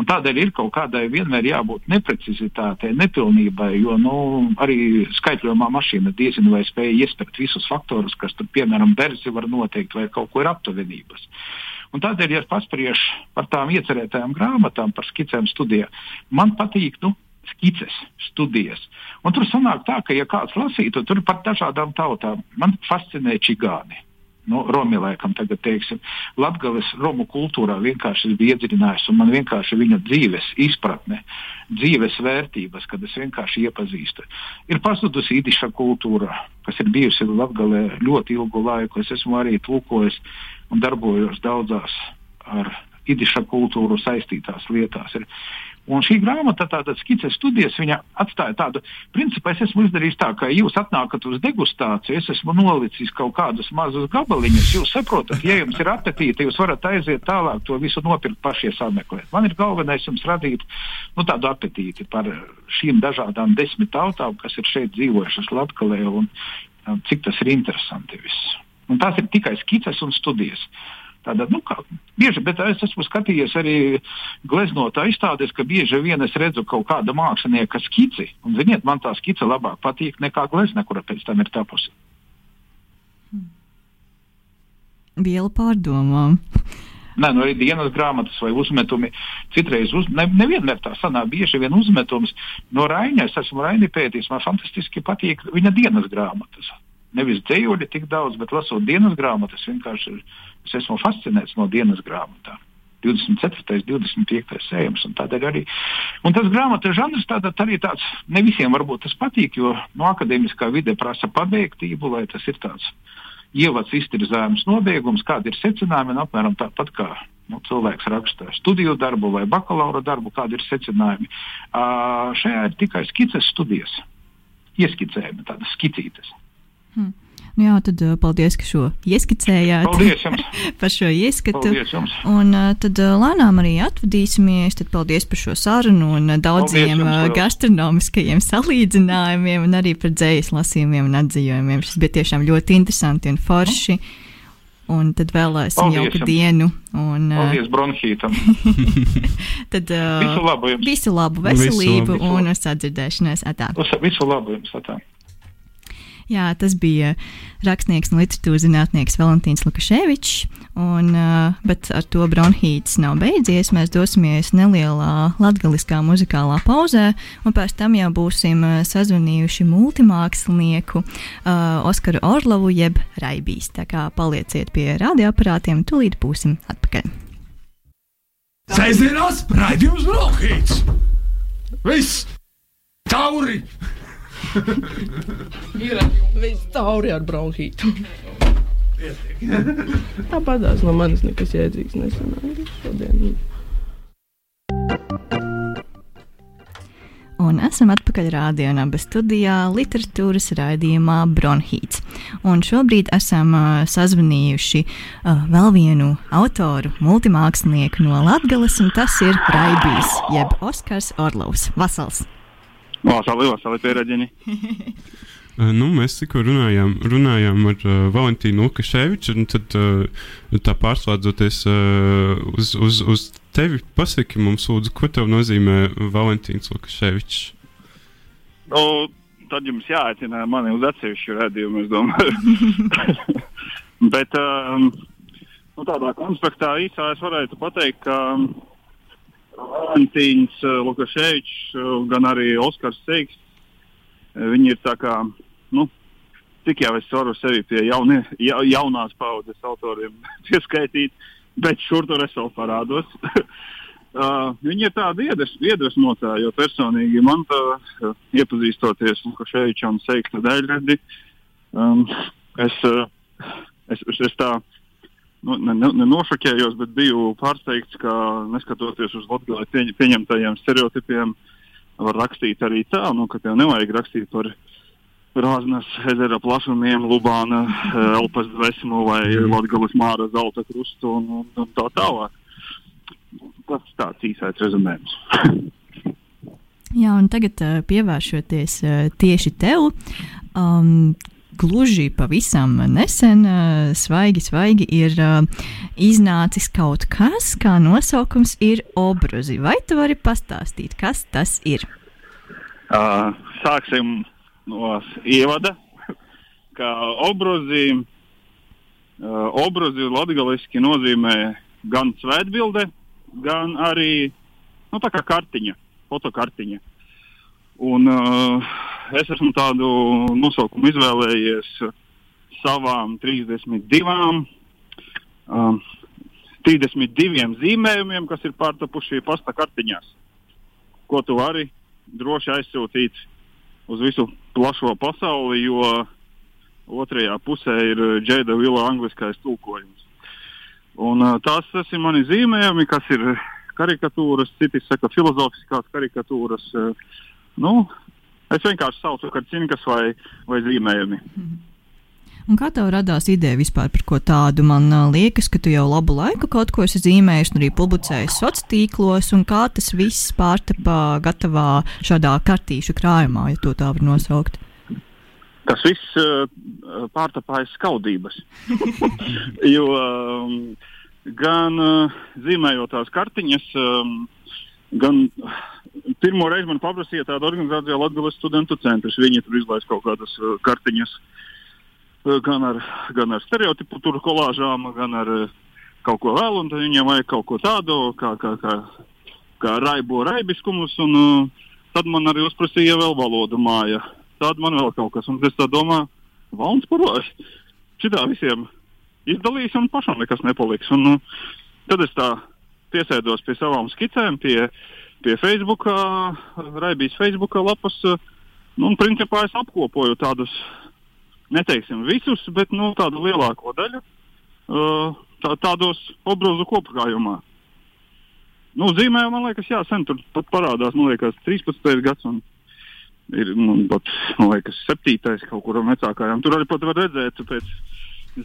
Un tādēļ ir kaut kādai vienmēr jābūt neprecizitātei, nepilnībai, jo nu, arī skaitļojumā mašīna diezinu vai spēja iespēt visus faktorus, kas tur, piemēram, dersi var noteikt vai kaut ko ir aptuvenības. Un tādēļ, ja es paspriežu par tām iecerētajām grāmatām, par skicēm studijā, man patīk nu, skices, studijas. Un tur sanāk tā, ka, ja kāds lasītu, tur par dažādām tautām man fascinē čigāni nu, Romi laikam tagad teiksim, Latgales Romu kultūrā vienkārši bija iedziļinājis un man vienkārši viņa dzīves izpratne, dzīves vērtības, kad es vienkārši iepazīstu. Ir pazudusi īdiša kultūra, kas ir bijusi Latgalē ļoti ilgu laiku. Es esmu arī tulkojis un darbojos daudzās ar īdiša kultūru saistītās lietās. Ir Un šī grāmata, tāda skices studijas, viņa atstāja tādu principu, es esmu izdarījis tā, ka jūs atnākat uz degustāciju, es esmu nolicis kaut kādus mazus gabaliņus, jūs saprotat, ja jums ir apetīte, jūs varat aiziet tālāk, to visu nopirkt pašie sameklēt. Man ir galvenais jums radīt nu, tādu apetīti par šīm dažādām desmit tautām, kas ir šeit dzīvojušas Latgalē un cik tas ir interesanti viss. Un tās ir tikai skices un studijas. Tāda, nu, kā, bieži, bet es esmu skatījies arī gleznotā izstādēs, ka bieži vien es redzu kaut kāda mākslinieka skici. Un, ziniet, man tā skice labāk patīk nekā glezna, kura pēc tam ir tapusi. Viela pārdomām. Nē, nu arī dienas grāmatas vai uzmetumi. Citreiz uz, ne, nevienmēr tā sanāk, bieži vien uzmetums no Raina. Es esmu Raini pētījis, man fantastiski patīk viņa dienas grāmatas. Nevis dzējoļi tik daudz, bet lasot dienas grāmatas, vienkārši es esmu fascinēts no dienas grāmatām. 24. 25. sējums. Tādēļ arī un tas grāmatas žanrs tātad arī tāds, ne visiem varbūt tas patīk, jo no akadēmiskā vide prasa pabeigtību, lai tas ir tāds ievads iztirzājums nobeigums, kādi ir secinājumi, un apmēram tāpat kā nu, cilvēks raksta studiju darbu vai bakalaura darbu, kādi ir secinājumi. Uh, šajā ir tikai skices studijas, ieskicējumi, tādas skicītes. Hmm. Nu jā, tad uh, paldies, ka šo ieskicējāt. Paldies jums! par šo ieskatu. Paldies jums! Un uh, tad uh, lēnām arī atvadīsimies. Tad paldies par šo sarunu un daudziem jums, gastronomiskajiem salīdzinājumiem un arī par dzējas lasījumiem un atzījumiem. Šis bija tiešām ļoti interesanti un forši. Un tad vēlēsim Paldies jauku jums. dienu. Un, Paldies bronhītam! tad uh, Visu labu jums! visu labu, Visu veselību labu. un uz sadzirdēšanos. Atā. Uz- Visu labu jums! Atā. Jā, tas bija rakstnieks un literatūras zinātnieks Valentīns Lukaševičs. Un, bet ar to bronhīts nav beidzies. Mēs dosimies nelielā latgaliskā muzikālā pauzē, un pēc tam jau būsim sazvanījuši multimākslinieku uh, Oskaru Orlovu jeb Raibīs. Tā kā palieciet pie radioaparātiem, tūlīt būsim atpakaļ. Sēdzienās raidījums Brokhīts! Viss! Tauri! Viss tauri ar bronhītu. Tāpatās no manis nekas jēdzīgs nesanāca šodien. Un esam atpakaļ rādījumā, studijā literatūras raidījumā Bronhīts. Un šobrīd esam uh, sazvanījuši uh, vēl vienu autoru, multimākslinieku no Latvijas, un tas ir Raibijs, jeb Oskars Orlovs. Vasals! Vasarī, vasarī pieredzini. Uh, Nu, mēs tikko runājām, runājām ar uh, Valentīnu Lukaševiču, un tad, uh, tā pārslēdzoties uh, uz, uz, uz tevi, pasaki mums, lūdzu, ko tev nozīmē Valentīns Lukaševičs? Nu, tad jums jāaicina mani uz atsevišķu redzējumu, es domāju. Bet um, nu, tādā konspektā īsā es varētu pateikt, ka um, Valentīns uh, Lukaševičs, uh, gan arī Oskars Seiks, uh, viņi ir tā kā, nu, cik jau es varu sevi pie jaunie, ja, jaunās paudzes autoriem pieskaitīt, bet šur tur es vēl parādos. uh, viņi ir tādi iedves, iedvesmotāji, jo personīgi man tā, uh, iepazīstoties Lukaševiča un Seikta dēļredi, um, es, uh, es, es, es tā nu, ne, ne, nenošokējos, bet biju pārsteigts, ka neskatoties uz Latvijas pieņ, pieņemtajiem stereotipiem, var rakstīt arī tā, nu, ka tev nevajag rakstīt par Rāznas ezera plašumiem, Lubāna, Elpas dvēsmu vai Latvijas māra zelta krustu un, un, un tā tālāk. Tas tāds īsais rezumējums. Jā, un tagad uh, pievēršoties uh, tieši tev, um, gluži pavisam nesen, uh, svaigi, svaigi ir uh, iznācis kaut kas, kā nosaukums ir obruzi. Vai tu vari pastāstīt, kas tas ir? Uh, sāksim no ievada, ka obruzi, uh, obruzi latgaliski nozīmē gan svētbilde, gan arī nu, tā kā kartiņa, fotokartiņa. Un, uh, es esmu tādu nosaukumu izvēlējies savām 32, um, 32 zīmējumiem, kas ir pārtapuši pasta kartiņās, ko tu vari droši aizsūtīt uz visu plašo pasauli, jo otrajā pusē ir Džeida Vila angliskais tulkojums. Un, uh, tās, ir mani zīmējumi, kas ir karikatūras, citi saka filozofiskās karikatūras. Uh, nu, es vienkārši saucu par cinkas vai, vai zīmējumi. Un kā tev radās ideja vispār par ko tādu? Man uh, liekas, ka tu jau labu laiku kaut ko esi zīmējis, un arī publicējis sociālos tīklos, un kā tas viss pārtapa gatavā šādā kartīšu krājumā, ja to tā var nosaukt. Tas viss uh, pārtapa aiz skaudības. jo um, gan uh, zīmējot tās kartiņas, um, gan pirmo reizi man paprasīja tāda organizācija Latvijas studentu centrs. Viņi tur izlaiž kaut kādas uh, kartiņas, uh, gan ar, gan ar stereotipu tur kolāžām, gan ar uh, kaut ko vēl, un viņiem vajag kaut ko tādu, kā, kā, kā, kā raibo raibiskumus, un uh, tad man arī uzprasīja vēl valodu māja. Tāda man vēl kaut kas, un es tā domāju, valns parāds. Šitā visiem izdalīs, un pašam nekas nepaliks. Un, uh, tad es tā piesēdos pie savām skicēm, pie, pie Facebook, Raibijas Facebook lapas. Nu, un, principā es apkopoju tādus, neteiksim visus, bet nu, tādu lielāko daļu tā, tādos obrozu kopkrājumā. Nu, zīmēju, man liekas, jā, sen tur pat parādās, man liekas, 13. gads un ir, nu, pat, man liekas, 7. kaut kur vecākajām. Tur arī pat var redzēt pēc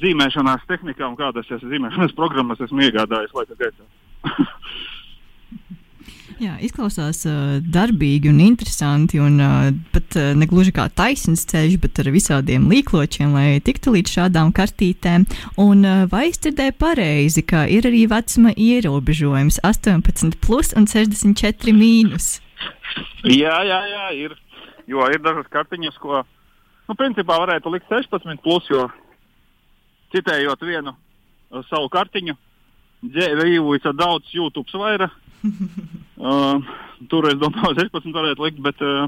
zīmēšanās tehnikām, kādas es zīmēšanas programmas esmu iegādājies laika gaitā. Jā, izklausās uh, darbīgi un interesanti, un uh, pat uh, ne gluži kā taisnīgs ceļš, bet ar visādiem līkločiem, lai tiktu līdz šādām kartītēm. Un uh, vai es dzirdēju pareizi, ka ir arī vecuma ierobežojums 18 plus un 64 mīnus? Jā, jā, jā, ir. Jo ir dažas kartiņas, ko, nu, principā varētu likt 16 plus, jo citējot vienu uh, savu kartiņu, dzīvoja daudz YouTube vaira. uh, tur es domāju, 16 varētu likt, bet uh,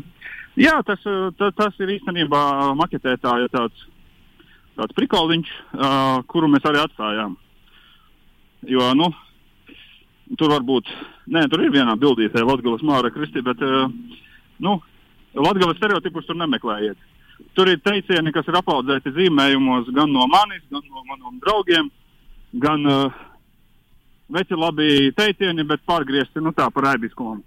jā, tas, uh, tas, tas ir īstenībā maketētāja tāds, tāds prikoliņš, uh, kuru mēs arī atstājām. Jo, nu, tur varbūt, nē, tur ir vienā bildītē Latvijas māra kristi, bet, uh, nu, Latvijas stereotipus tur nemeklējiet. Tur ir teicieni, kas ir apaudzēti zīmējumos gan no manis, gan no maniem draugiem, gan uh, veci labi teicieni, bet pārgriezti nu, tā par aibiskumu.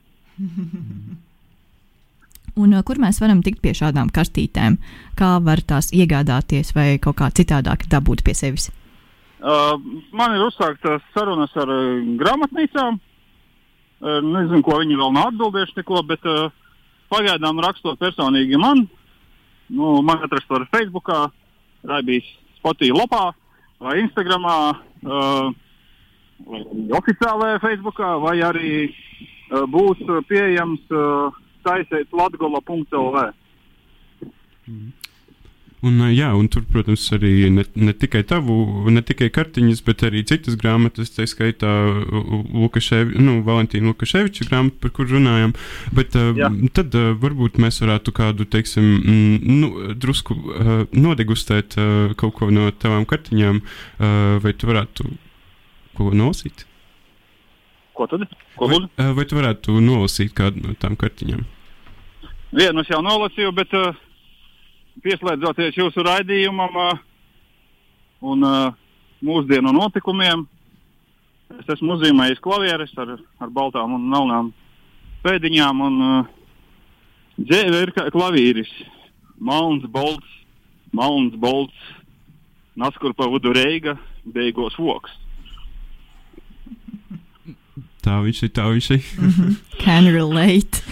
Un, uh, kur mēs varam tikt pie šādām kartītēm? Kā var tās iegādāties vai kaut kā citādāk dabūt pie sevis? Uh, man ir uzsāktas sarunas ar uh, grāmatnīcām. Uh, nezinu, ko viņi vēl nav atbildējuši, neko, bet uh, pagaidām rakstot personīgi man, nu, man atrast var Facebook, Raibijas Spotify lapā vai Instagramā. Uh, oficiālajā Facebookā, vai arī uh, būs pieejams uh, taisēt latgola.lv. Mm. Un, uh, jā, un tur, protams, arī ne, ne tikai tavu, ne tikai kartiņas, bet arī citas grāmatas, tā skaitā Lukaševi, nu, Valentīna Lukaševiča grāmata, par kur runājam. Bet jā. tad varbūt mēs varētu kādu, teiksim, mm, nu, drusku nodegustēt kaut ko no tavām kartiņām, vai tu varētu ko nolasīt? Ko tad? Ko vai, uh, vai tu varētu nolasīt kādu no tām kartiņām? Vienu es jau nolasīju, bet uh, pieslēdzoties jūsu raidījumam uh, un uh, mūsdienu notikumiem, es esmu uzzīmējis klavieres ar, ar baltām un melnām pēdiņām. Un, uh, Dzēve ir klavīris, Malns Bolts, Malns Bolts, Naskurpa Vudu Reiga, Beigos Voks. Tā viņš ir, tā viņš ir. mm -hmm. Can relate.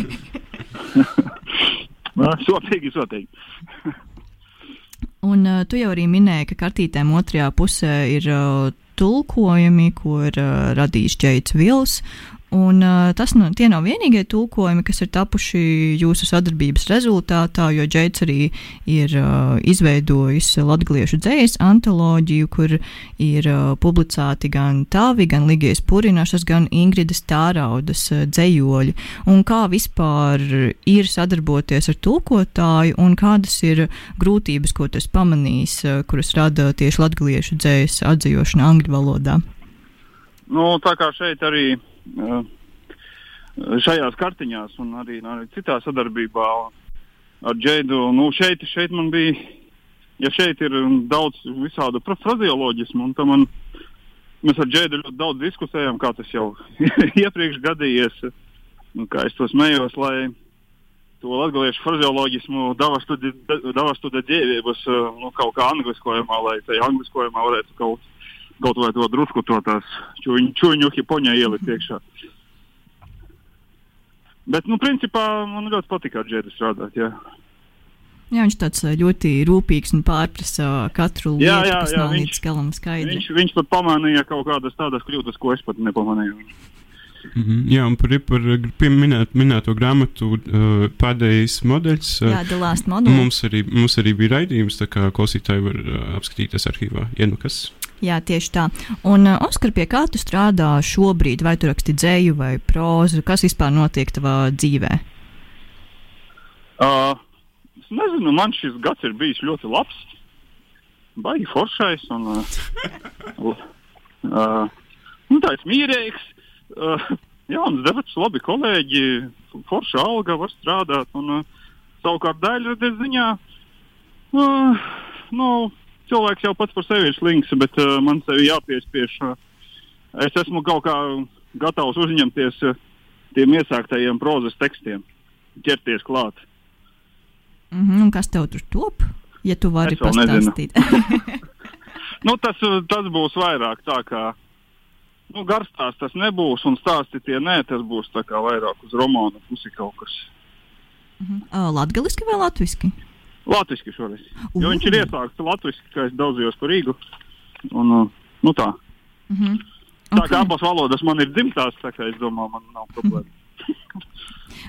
Sotīgi, sotīgi. Un uh, tu jau arī minēji, ka kartītēm otrajā pusē ir uh, tulkojumi, ko ir uh, radījis Džeits Vils. Un, uh, tas nu, nav vienīgie tulkojumi, kas ir tapuši jūsu sadarbības rezultātā, jo Džeits arī ir uh, izveidojis latviešu dzīslu antoloģiju, kur ir uh, publicēti gan tavi, gan Ligijas Purinašas, gan Ingridas Tāraudas uh, dzējoļi. Un kā vispār ir sadarboties ar tulkotāju, un kādas ir grūtības, ko tas pamanīs, uh, kuras rada tieši latviešu dzīslu atzīšana angļu valodā? Nu, tā kā šeit arī šajās kartiņās un arī, arī citā sadarbībā ar Džeidu. Nu, šeit, šeit man bija, ja šeit ir daudz visādu frazeoloģismu, un tam man, mēs ar Džeidu ļoti daudz diskusējām, kā tas jau iepriekš gadījies, un kā es to smējos, lai to latviešu frazeoloģismu davastu dēļības nu, kaut kā angliskojumā, lai tajā angliskojumā varētu kaut kā kaut vai to drusku to tās čūņu, čūņu hipoņā ielikt iekšā. Bet, nu, principā man ļoti patīk ar džēdu strādāt. Jā. Jā, viņš tāds ļoti rūpīgs un pārprasa katru lietu, jā, jā, kas jā, nav līdz galam skaidrs. Viņš, viņš pat pamanīja kaut kādas tādas kļūdas, ko es pat nepamanīju. Mm -hmm. Jā, un par, par minēt, minēto grāmatu uh, pēdējais modeļs. Uh, Jā, The Last Model. Mums arī, mums arī bija raidījums, tā kā klausītāji var uh, apskatīties arhīvā. Ja nu kas? Jā, tieši tā. Un, uh, Oskar, pie kā tu strādā šobrīd? Vai tu raksti dzēju vai prózu? Kas vispār notiek tavā dzīvē? Uh, es nezinu, man šis gads ir bijis ļoti labs. Baigi foršais un uh, uh, nu, tāds mierīgs. Uh, jauns debats, labi kolēģi, forša alga, var strādāt. Un, uh, savukārt daļrades ziņā, uh, nu, cilvēks jau pats par sevi ir slings, bet uh, man sevi jāpiespiež. Uh, es esmu kaut kā gatavs uzņemties uh, tiem iesāktajiem prozas tekstiem, ķerties klāt. Mm -hmm, kas tev tur top? Ja tu vari pastāstīt. nu, tas, tas būs vairāk tā kā. Nu, Garstāsts tas nebūs, un stāsti tie nē, tas būs vairāk uz romānu pusi kaut kas. Uh -huh. uh, latgaliski vai latviski? Latvijas šoreiz. Jo viņš ir iesākts Latvijas, kā es daudzījos par Rīgu. Un, uh, nu tā. Mm -hmm. Tā okay. kā abas valodas man ir dzimtās, tā kā es domāju, man nav problēma.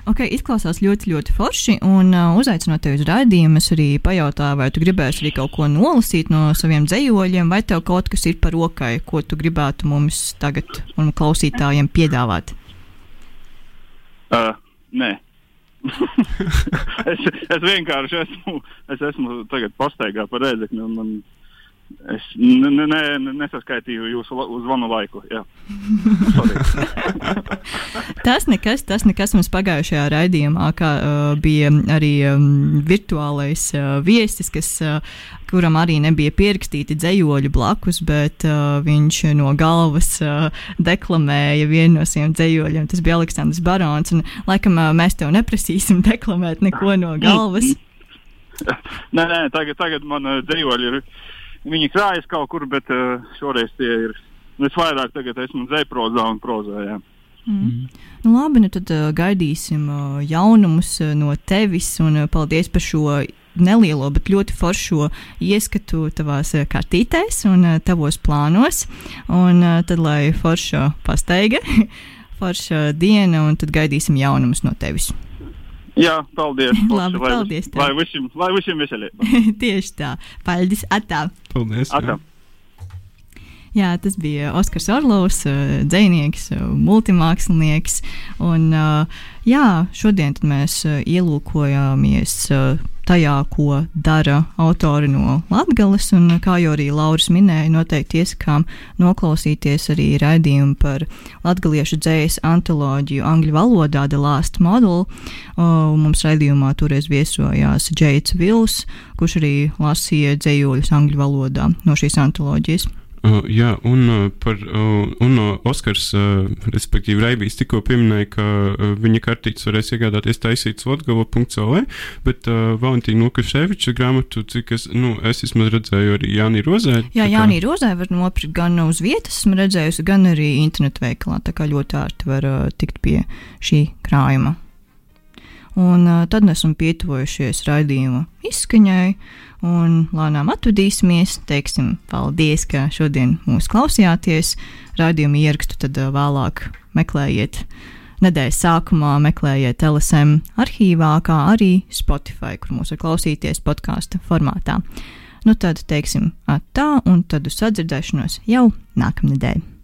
Ok, izklausās ļoti, ļoti forši. Un, uh, uzaicinot tevi uz raidījumu, es arī pajautāju, vai tu gribēsi arī kaut ko nolasīt no saviem dzējoļiem, vai tev kaut kas ir par rokai, ko tu gribētu mums tagad un klausītājiem piedāvāt? Uh, nē. es, es vienkārši esmu, es esmu tagad pastaigā par rēzekni. Man, es ne, ne, ne, nesaskaitīju jūsu zvanu laiku. tas nekas, tas nekas mums pagājušajā raidījumā, kā uh, bija arī um, virtuālais uh, viesis, kas uh, kuram arī nebija pierakstīti dzējoļi blakus, bet uh, viņš no galvas uh, deklamēja vienu no saviem dzējoļiem. Tas bija Aleksandrs Barons. Un, laikam uh, mēs tev neprasīsim deklamēt neko no galvas. nē, nē, tagad, tagad man uh, dzējoļi ir. Viņi krājas kaut kur, bet uh, šoreiz tie ir. Es vairāk esmu dzēprozā un prozā. Jā. Mm. Nu, labi, nu tad uh, gaidīsim uh, jaunumus uh, no tevis un uh, paldies par šo nelielo, bet ļoti foršo ieskatu tavās eh, kartītēs un eh, tavos plānos. Un eh, tad, lai forša pastaiga, forša diena, un tad gaidīsim jaunumus no tevis. Jā, paldies. Labi, lai, paldies tev. Lai visiem, lai visiem veselība. Tieši tā. Paldies! Atā! Paldies! Atā. Jā, tas bija Oskars Orlovs, eh, dzinieks, multimākslinieks. Un, eh, jā, šodien tad mēs eh, ielūkojāmies eh, tajā, ko dara autori no Latvijas. Kā jau arī Lauris minēja, noteikti iesakām noklausīties arī raidījumu par latviešu dzējas antoloģiju angļu valodā The Last Model. O, Mums raidījumā toreiz viesojās Džeits Vils, kurš arī lasīja dzējoļus angļu valodā no šīs antoloģijas. Uh, jā, un uh, par uh, un, uh, Oskars, uh, respektīvi, Raibijs tikko pieminēja, ka uh, viņa kartītes varēs iegādāties taisītas latgala.cl, bet Valentīna Lukaševiča grāmatu, cik es, nu, es vismaz redzēju arī Jāni Rozē. Jā, kā- Jānis Rozē var nopirkt gan uz vietas, esmu redzējusi, gan arī internetu veikalā. Tā kā ļoti ērti var tikt pie šī krājuma. Un tad esam pietuvojušies raidījuma izskaņai, un lēnām atvadīsimies. Teiksim, paldies, ka šodien mūs klausījāties. Raidījumu ierakstu tad vēlāk meklējiet. Nedēļas sākumā meklējiet LSM arhīvā, kā arī Spotify, kur mūs var klausīties podkāstu formātā. Nu tad teiksim tā, un tad uz sadzirdēšanos jau nākamnedēļ.